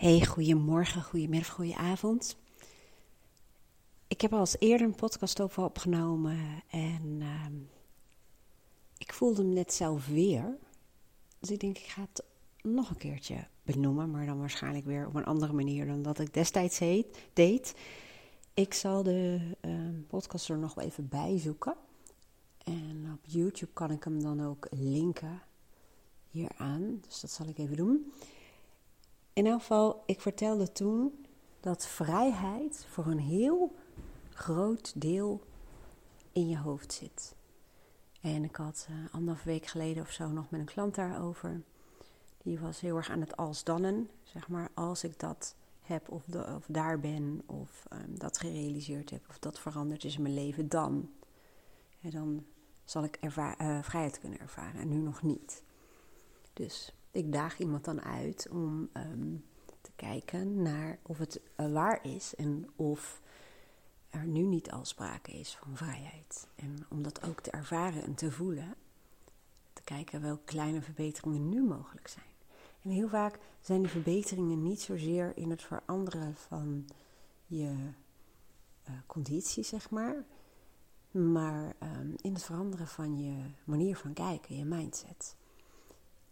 Hey, goedemorgen, goedemiddag, goedenavond. Ik heb al eens eerder een podcast over opgenomen en ehm, ik voelde hem net zelf weer. Dus ik denk, ik ga het nog een keertje benoemen, maar dan waarschijnlijk weer op een andere manier dan dat ik destijds heet, deed. Ik zal de ehm, podcast er nog wel even bij zoeken. En op YouTube kan ik hem dan ook linken hieraan. Dus dat zal ik even doen. In elk geval, ik vertelde toen dat vrijheid voor een heel groot deel in je hoofd zit. En ik had uh, anderhalf week geleden of zo nog met een klant daarover. Die was heel erg aan het als-dannen. Zeg maar, als ik dat heb of, of daar ben of um, dat gerealiseerd heb of dat veranderd is in mijn leven, dan. En dan zal ik uh, vrijheid kunnen ervaren en nu nog niet. Dus ik daag iemand dan uit om ehm, te kijken naar of het uh, waar is en of er nu niet al sprake is van vrijheid. En om dat ook te ervaren en te voelen, te kijken welke kleine verbeteringen nu mogelijk zijn. En heel vaak zijn die verbeteringen niet zozeer in het veranderen van je uh, conditie, zeg maar, maar um, in het veranderen van je manier van kijken, je mindset.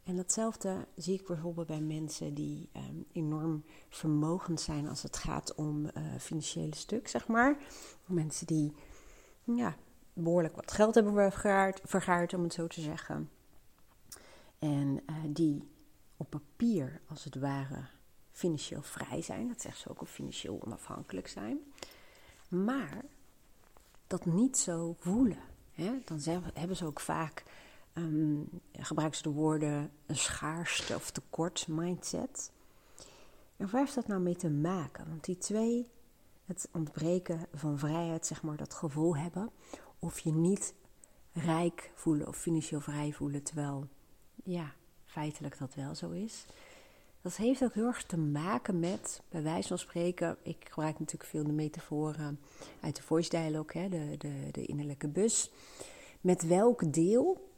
En datzelfde zie ik bijvoorbeeld bij mensen die um, enorm vermogend zijn als het gaat om uh, financiële stuk, zeg maar. Mensen die ja, behoorlijk wat geld hebben vergaard, vergaard om het zo te zeggen. En uh, die op papier, als het ware, financieel vrij zijn. Dat zegt ze ook, of financieel onafhankelijk zijn. Maar dat niet zo voelen. Hè? Dan hebben ze ook vaak um, ze de woorden een schaarste of tekort mindset. En waar heeft dat nou mee te maken? Want die twee, het ontbreken van vrijheid, zeg maar, dat gevoel hebben, of je niet rijk voelen of financieel vrij voelen, terwijl ja, feitelijk dat wel zo is. Dat heeft ook heel erg te maken met, bij wijze van spreken, ik gebruik natuurlijk veel de metaforen uit de voice dialogue, hè, de, de, de innerlijke bus. Met welk deel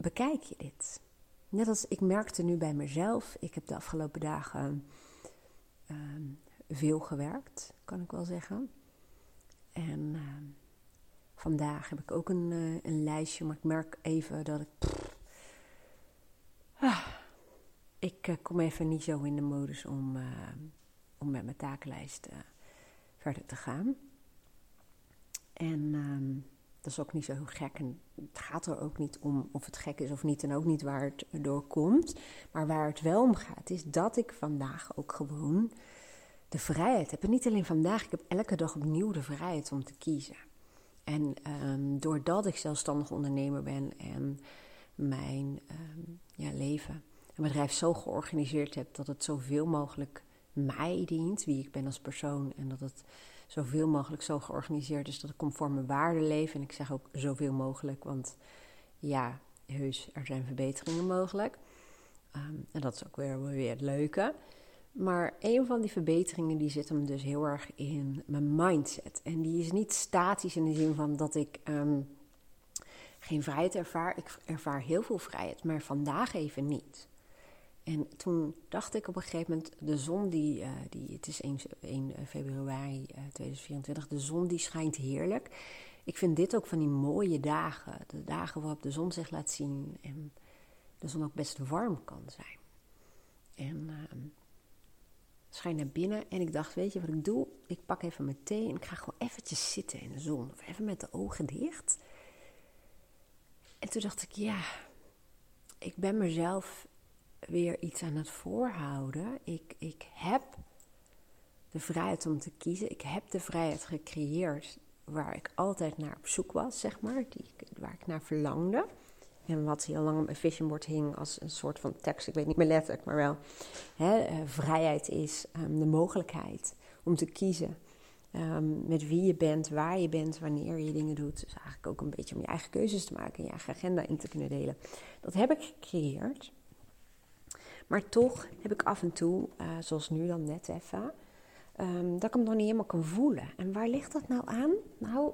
bekijk je dit? Net als ik merkte nu bij mezelf, ik heb de afgelopen dagen uh, veel gewerkt, kan ik wel zeggen. En uh, vandaag heb ik ook een, uh, een, lijstje, maar ik merk even dat ik. Ah, ik eh, kom even niet zo in de modus om, eh, om met mijn takenlijst verder te gaan. En ehm, dat is ook niet zo heel gek. En het gaat er ook niet om of het gek is of niet. En ook niet waar het door komt. Maar waar het wel om gaat, is dat ik vandaag ook gewoon de vrijheid heb. En niet alleen vandaag, ik heb elke dag opnieuw de vrijheid om te kiezen. En um, doordat ik zelfstandig ondernemer ben en mijn um, ja, leven en bedrijf zo georganiseerd heb dat het zoveel mogelijk mij dient, wie ik ben als persoon. En dat het zoveel mogelijk zo georganiseerd is dat ik conform mijn waarden leef. En ik zeg ook zoveel mogelijk, want ja, heus, er zijn verbeteringen mogelijk. Um, en dat is ook weer, weer het leuke. Maar een van die verbeteringen die zit hem dus heel erg in mijn mindset. En die is niet statisch in de zin van dat ik um, geen vrijheid ervaar. Ik ervaar heel veel vrijheid, maar vandaag even niet. En toen dacht ik op een gegeven moment, de zon die, uh, die het is 1, 1 februari uh, 2024, de zon die schijnt heerlijk. Ik vind dit ook van die mooie dagen, de dagen waarop de zon zich laat zien en de zon ook best warm kan zijn. En uh, schijn naar binnen en ik dacht, weet je wat ik doe? Ik pak even mijn thee en ik ga gewoon eventjes zitten in de zon, of even met de ogen dicht. En toen dacht ik, ja, ik ben mezelf weer iets aan het voorhouden. Ik, ik heb de vrijheid om te kiezen. Ik heb de vrijheid gecreëerd waar ik altijd naar op zoek was, zeg maar. Die, waar ik naar verlangde. En wat heel lang op mijn visionboard hing als een soort van tekst. Ik weet niet meer letterlijk, maar wel. Hè, uh, vrijheid is um, de mogelijkheid om te kiezen. Um, met wie je bent, waar je bent, wanneer je dingen doet. Dus eigenlijk ook een beetje om je eigen keuzes te maken en je eigen agenda in te kunnen delen. Dat heb ik gecreëerd. Maar toch heb ik af en toe, uh, zoals nu dan net even, um, dat ik hem nog niet helemaal kan voelen. En waar ligt dat nou aan? Nou,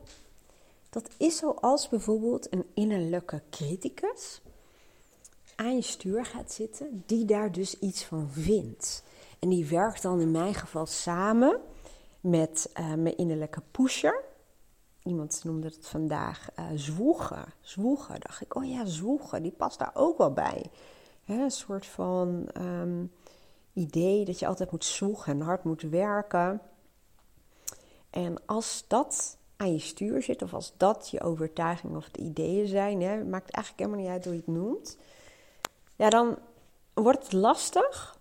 dat is zoals bijvoorbeeld een innerlijke criticus aan je stuur gaat zitten, die daar dus iets van vindt. En die werkt dan in mijn geval samen met uh, mijn innerlijke pusher. Iemand noemde het vandaag uh, zwoegen. Zwoegen. Dacht ik, oh ja, zwoegen, die past daar ook wel bij. Een soort van um, idee dat je altijd moet zwoegen en hard moet werken. En als dat aan je stuur zit, of als dat je overtuiging of de ideeën zijn, hè, maakt eigenlijk helemaal niet uit hoe je het noemt, ja, dan wordt het lastig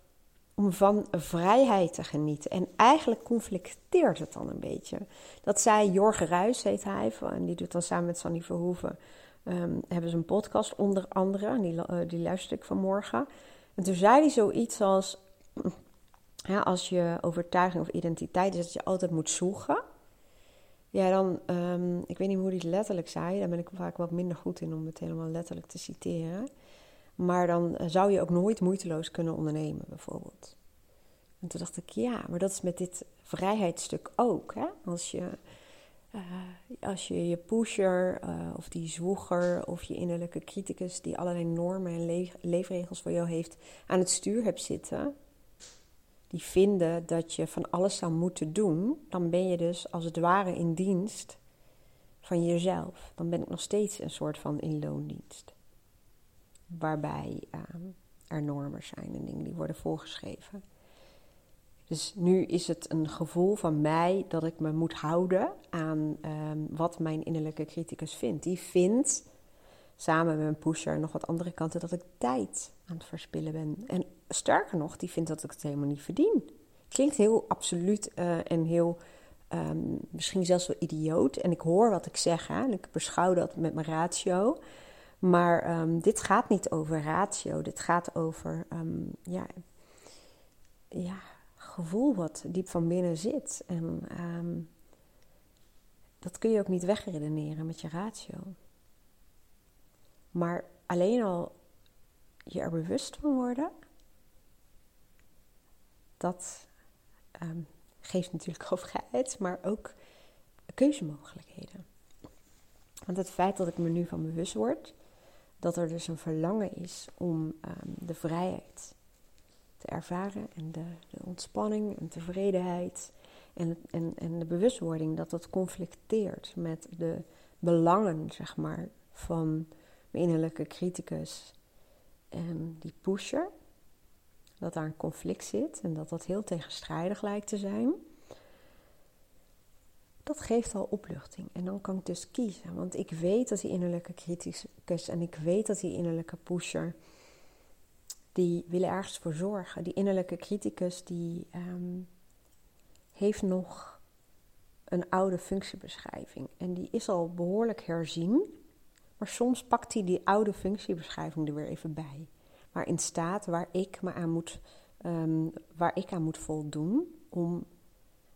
om van vrijheid te genieten. En eigenlijk conflicteert het dan een beetje. Dat zei Jorge Ruis, heet hij, en die doet dan samen met Sandy Verhoeven, um, hebben ze een podcast onder andere, die, uh, die luister ik vanmorgen. En toen zei hij zoiets als, ja, als je overtuiging of identiteit is dat je altijd moet zoeken ja, dan, um, ik weet niet hoe hij het letterlijk zei, daar ben ik vaak wat minder goed in om het helemaal letterlijk te citeren. Maar dan eh, zou je ook nooit moeiteloos kunnen ondernemen, bijvoorbeeld. En toen dacht ik, ja, maar dat is met dit vrijheidsstuk ook. Hè? Als je uh, als je, je pusher uh, of die zwoeger of je innerlijke criticus die allerlei normen en le leefregels voor jou heeft aan het stuur hebt zitten, die vinden dat je van alles zou moeten doen, dan ben je dus als het ware in dienst van jezelf. Dan ben ik nog steeds een soort van in loondienst. Waarbij uh, er normen zijn en dingen die worden voorgeschreven. Dus nu is het een gevoel van mij dat ik me moet houden aan um, wat mijn innerlijke criticus vindt. Die vindt samen met mijn pusher nog wat andere kanten dat ik tijd aan het verspillen ben. En sterker nog, die vindt dat ik het helemaal niet verdien. Klinkt heel absoluut uh, en heel um, misschien zelfs wel idioot. En ik hoor wat ik zeg hè, en ik beschouw dat met mijn ratio. Maar um, dit gaat niet over ratio. Dit gaat over ja, ja, gevoel wat diep van binnen zit. En dat kun je ook niet wegredeneren met je ratio. Maar alleen al je er bewust van worden, dat um, geeft natuurlijk vrijheid, maar ook keuzemogelijkheden. Want het feit dat ik me nu van bewust word, dat er dus een verlangen is om um, de vrijheid ervaren en de, de ontspanning en tevredenheid en, en, en de bewustwording dat dat conflicteert met de belangen, zeg maar, van mijn innerlijke criticus en die pusher. Dat daar een conflict zit en dat dat heel tegenstrijdig lijkt te zijn. Dat geeft al opluchting. En dan kan ik dus kiezen. Want ik weet dat die innerlijke criticus en ik weet dat die innerlijke pusher. Die willen ergens voor zorgen. Die innerlijke criticus die um, heeft nog een oude functiebeschrijving. En die is al behoorlijk herzien. Maar soms pakt hij die oude functiebeschrijving er weer even bij. Waarin staat waar ik, me aan moet, um, waar ik aan moet voldoen om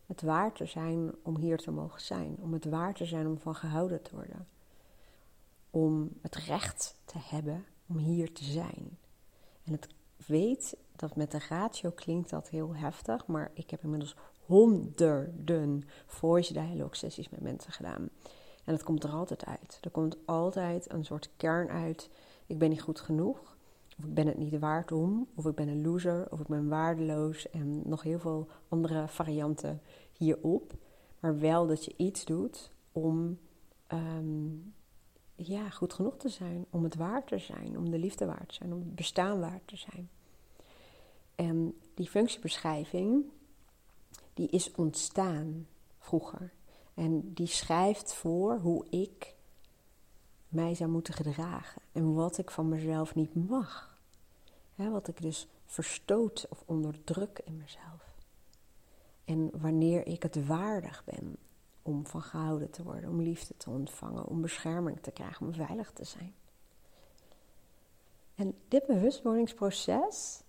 het waar te zijn om hier te mogen zijn. Om het waar te zijn om van gehouden te worden. Om het recht te hebben om hier te zijn. En het weet dat met de ratio klinkt dat heel heftig, maar ik heb inmiddels honderden voice dialogue sessies met mensen gedaan. En het komt er altijd uit. Er komt altijd een soort kern uit. Ik ben niet goed genoeg. Of ik ben het niet waard om. Of ik ben een loser. Of ik ben waardeloos. En nog heel veel andere varianten hierop. Maar wel dat je iets doet om um, ja, goed genoeg te zijn. Om het waard te zijn. Om de liefde waard te zijn. Om het bestaan waard te zijn. En die functiebeschrijving, die is ontstaan vroeger. En die schrijft voor hoe ik mij zou moeten gedragen en wat ik van mezelf niet mag. wat ik dus verstoot of onderdruk in mezelf. En wanneer ik het waardig ben om van gehouden te worden, om liefde te ontvangen, om bescherming te krijgen, om veilig te zijn. En dit bewustwordingsproces,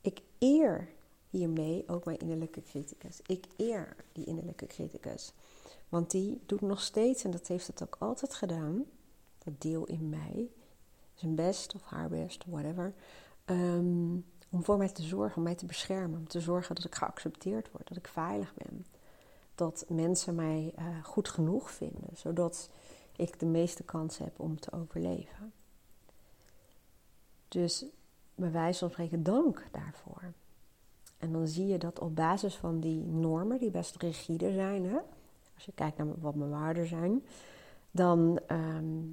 ik eer hiermee ook mijn innerlijke criticus. Ik eer die innerlijke criticus. Want die doet nog steeds, en dat heeft het ook altijd gedaan, dat deel in mij, zijn best of haar best, whatever, um, om voor mij te zorgen, om mij te beschermen, om te zorgen dat ik geaccepteerd word, dat ik veilig ben. Dat mensen mij uh, goed genoeg vinden, zodat ik de meeste kans heb om te overleven. Dus bij wijze van spreken dank daarvoor. En dan zie je dat op basis van die normen, die best rigide zijn, hè? als je kijkt naar wat mijn waarden zijn, dan ehm,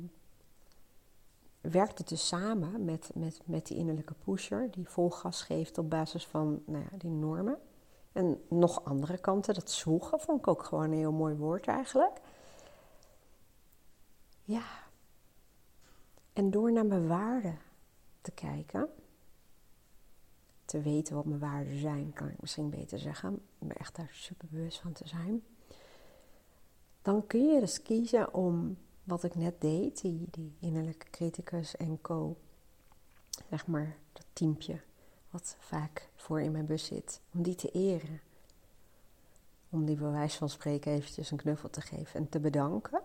werkt het dus samen met, met, met die innerlijke pusher, die vol gas geeft op basis van nou ja, die normen. En nog andere kanten, dat zwoegen vond ik ook gewoon een heel mooi woord eigenlijk. Ja. En door naar mijn waarden te kijken, te weten wat mijn waarden zijn, kan ik misschien beter zeggen, om er echt daar super bewust van te zijn. Dan kun je dus kiezen om wat ik net deed, die, die innerlijke criticus en co, zeg maar dat teampje wat vaak voor in mijn bus zit, om die te eren. Om die bij wijze van spreken eventjes een knuffel te geven en te bedanken.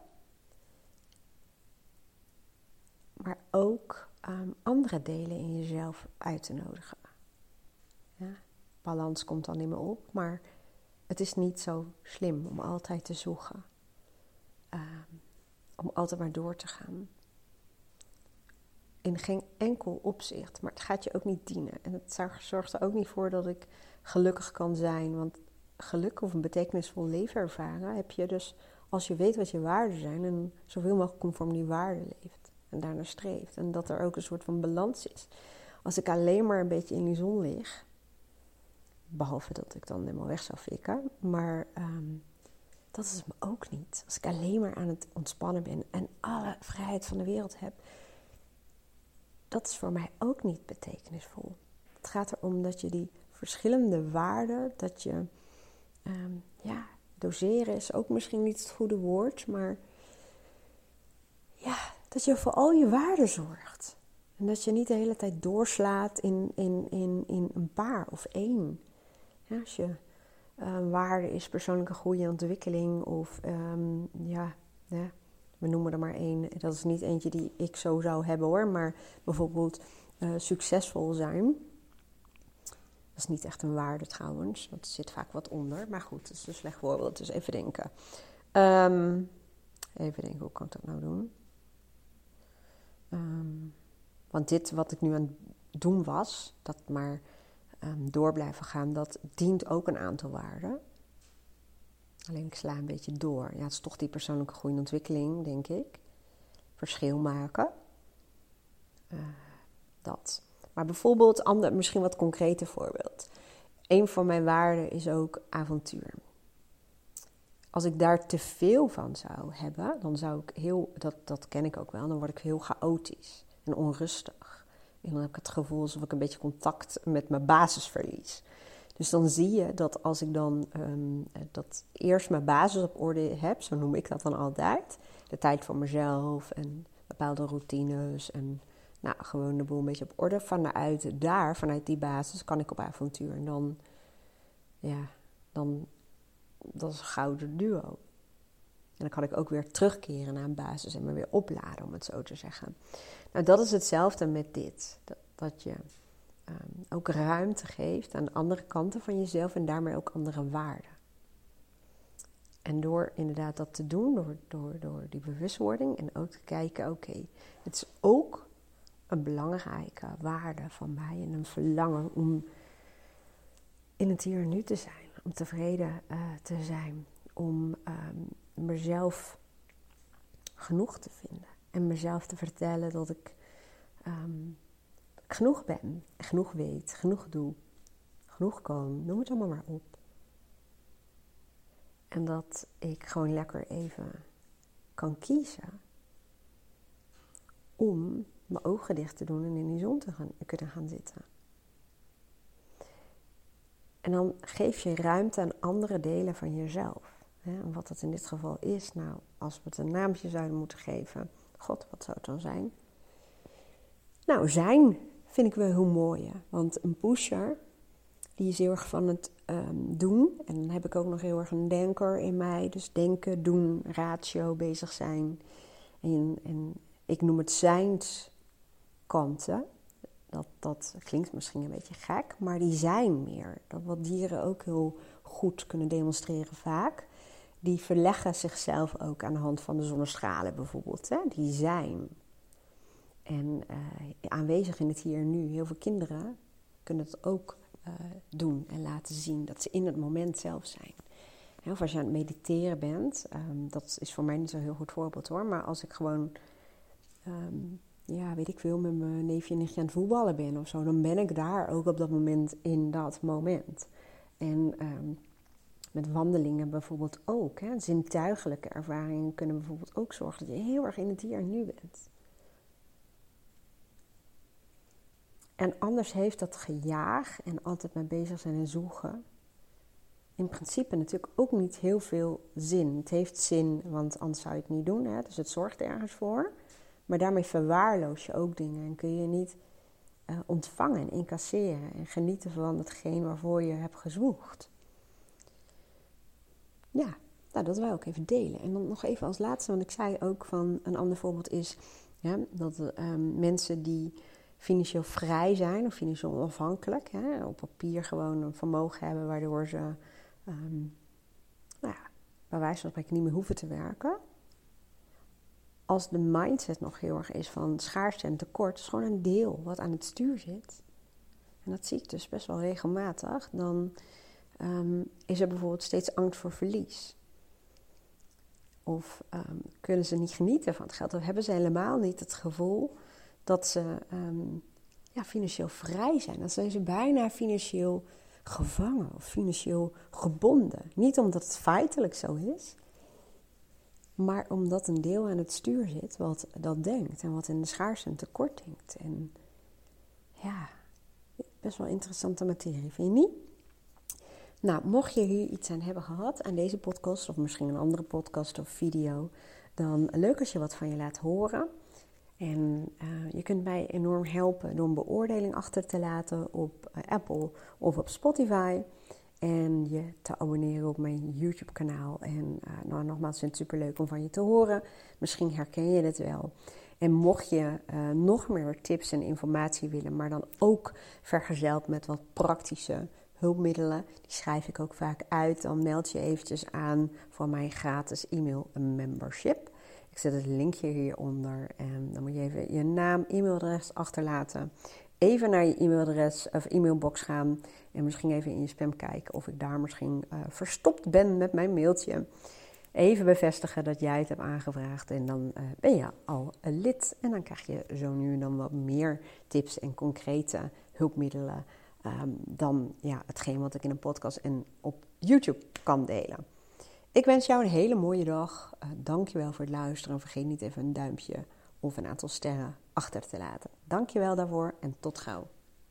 Maar ook um, andere delen in jezelf uit te nodigen. Ja, balans komt dan in me op, maar het is niet zo slim om altijd te zoeken. Um, om altijd maar door te gaan. In geen enkel opzicht, maar het gaat je ook niet dienen. En het zorgt er ook niet voor dat ik gelukkig kan zijn. Want geluk of een betekenisvol leven ervaren heb je dus als je weet wat je waarden zijn en zoveel mogelijk conform die waarden leeft en daarnaar streeft. En dat er ook een soort van balans is. Als ik alleen maar een beetje in die zon lig, behalve dat ik dan helemaal weg zou fikken, maar ehm, dat is me ook niet. Als ik alleen maar aan het ontspannen ben en alle vrijheid van de wereld heb, dat is voor mij ook niet betekenisvol. Het gaat erom dat je die verschillende waarden, dat je, ehm, ja, doseren is ook misschien niet het goede woord, maar ja, dat je voor al je waarden zorgt. En dat je niet de hele tijd doorslaat in, in, in, in een paar of één. Als je um, waarde is persoonlijke groei en ontwikkeling. Of um, ja, ja, we noemen er maar één. Dat is niet eentje die ik zo zou hebben hoor. Maar bijvoorbeeld uh, succesvol zijn. Dat is niet echt een waarde trouwens. Er zit vaak wat onder. Maar goed, dat is een slecht voorbeeld. Dus even denken. Um, even denken, hoe kan ik dat nou doen? want dit wat ik nu aan het doen was, dat maar um, door blijven gaan, dat dient ook een aantal waarden. Alleen ik sla een beetje door. Ja, het is toch die persoonlijke groei en ontwikkeling, denk ik. Verschil maken. Uh, dat. Maar bijvoorbeeld, ander, misschien wat concrete voorbeeld. Een van mijn waarden is ook avontuur. Als ik daar te veel van zou hebben, dan zou ik heel, dat, dat ken ik ook wel, dan word ik heel chaotisch en onrustig. En dan heb ik het gevoel alsof ik een beetje contact met mijn basis verlies. Dus dan zie je dat als ik dan um, dat eerst mijn basis op orde heb, zo noem ik dat dan altijd, de tijd voor mezelf en bepaalde routines en nou, gewoon de boel een beetje op orde. Vanuit daar, vanuit die basis, kan ik op avontuur. En dan, ja, dan, dat is een gouden duo. En dan kan ik ook weer terugkeren naar een basis en me weer opladen, om het zo te zeggen. Nou, dat is hetzelfde met dit. Dat, dat je um, ook ruimte geeft aan andere kanten van jezelf en daarmee ook andere waarden. En door inderdaad dat te doen, door, door, door die bewustwording en ook te kijken, oké, het is ook een belangrijke waarde van mij en een verlangen om in het hier en nu te zijn, om tevreden uh, te zijn, om um, mezelf genoeg te vinden en mezelf te vertellen dat ik um, genoeg ben, genoeg weet, genoeg doe, genoeg kan, noem het allemaal maar op. En dat ik gewoon lekker even kan kiezen om mijn ogen dicht te doen en in die zon te gaan, kunnen gaan zitten. En dan geef je ruimte aan andere delen van jezelf. En wat dat in dit geval is, nou, als we het een naamje zouden moeten geven, God, wat zou het dan zijn? Nou, zijn vind ik wel heel mooi. Want een pusher, die is heel erg van het ehm, doen. En dan heb ik ook nog heel erg een denker in mij. Dus denken, doen, ratio, bezig zijn. En, en ik noem het zijnskanten. Dat, dat klinkt misschien een beetje gek, maar die zijn meer. Dat wat dieren ook heel goed kunnen demonstreren vaak die verleggen zichzelf ook aan de hand van de zonnestralen bijvoorbeeld. Hè? Die zijn. En uh, aanwezig in het hier en nu. Heel veel kinderen kunnen het ook uh, doen en laten zien. Dat ze in het moment zelf zijn. of als je aan het mediteren bent, ehm, dat is voor mij niet zo'n heel goed voorbeeld hoor. Maar als ik gewoon, ehm, ja, weet ik veel, met mijn neefje en nichtje aan het voetballen ben of zo, dan ben ik daar ook op dat moment in dat moment. En um, met wandelingen bijvoorbeeld ook. Hè. Zintuigelijke ervaringen kunnen bijvoorbeeld ook zorgen dat je heel erg in het hier en nu bent. En anders heeft dat gejaag en altijd mee bezig zijn en zoeken in principe natuurlijk ook niet heel veel zin. Het heeft zin, want anders zou je het niet doen. Hè? Dus het zorgt ergens voor. Maar daarmee verwaarloos je ook dingen en kun je niet uh, ontvangen en incasseren en genieten van hetgeen waarvoor je hebt gezwoegd. Ja, nou, dat ik ook even delen. En dan nog even als laatste, want ik zei ook van een ander voorbeeld is ja, dat um, mensen die financieel vrij zijn of financieel onafhankelijk, hè, op papier gewoon een vermogen hebben waardoor ze um, nou bij wijze van spreken niet meer hoeven te werken. Als de mindset nog heel erg is van schaarste en tekort, is gewoon een deel wat aan het stuur zit. En dat zie ik dus best wel regelmatig. Dan um, is er bijvoorbeeld steeds angst voor verlies. Of um, kunnen ze niet genieten van het geld? Of hebben ze helemaal niet het gevoel dat ze um, ja, financieel vrij zijn? Dan zijn ze bijna financieel gevangen of financieel gebonden. Niet omdat het feitelijk zo is, maar omdat een deel aan het stuur zit wat dat denkt en wat in de schaarste en tekort denkt. En ja, best wel interessante materie, vind je niet? Nou, mocht je hier iets aan hebben gehad aan deze podcast, of misschien een andere podcast of video, dan leuk als je wat van je laat horen. En uh, je kunt mij enorm helpen door een beoordeling achter te laten op uh, Apple of op Spotify. En je te abonneren op mijn YouTube-kanaal. En uh, nou, nogmaals, ik vind het superleuk om van je te horen. Misschien herken je het wel. En mocht je nog meer tips en informatie willen, maar dan ook vergezeld met wat praktische hulpmiddelen, die schrijf ik ook vaak uit. Dan meld je eventjes aan voor mijn gratis e-mail membership. Zet het linkje hieronder en dan moet je even je naam, e-mailadres achterlaten. Even naar je e-mailadres of e-mailbox gaan en misschien even in je spam kijken of ik daar misschien uh, verstopt ben met mijn mailtje. Even bevestigen dat jij het hebt aangevraagd en dan uh, ben je al een lid. En dan krijg je zo nu en dan wat meer tips en concrete hulpmiddelen um, dan ja, hetgeen wat ik in een podcast en op YouTube kan delen. Ik wens jou een hele mooie dag. Uh, dankjewel voor het luisteren. Vergeet niet even een duimpje of een aantal sterren achter te laten. Dankjewel daarvoor en tot gauw.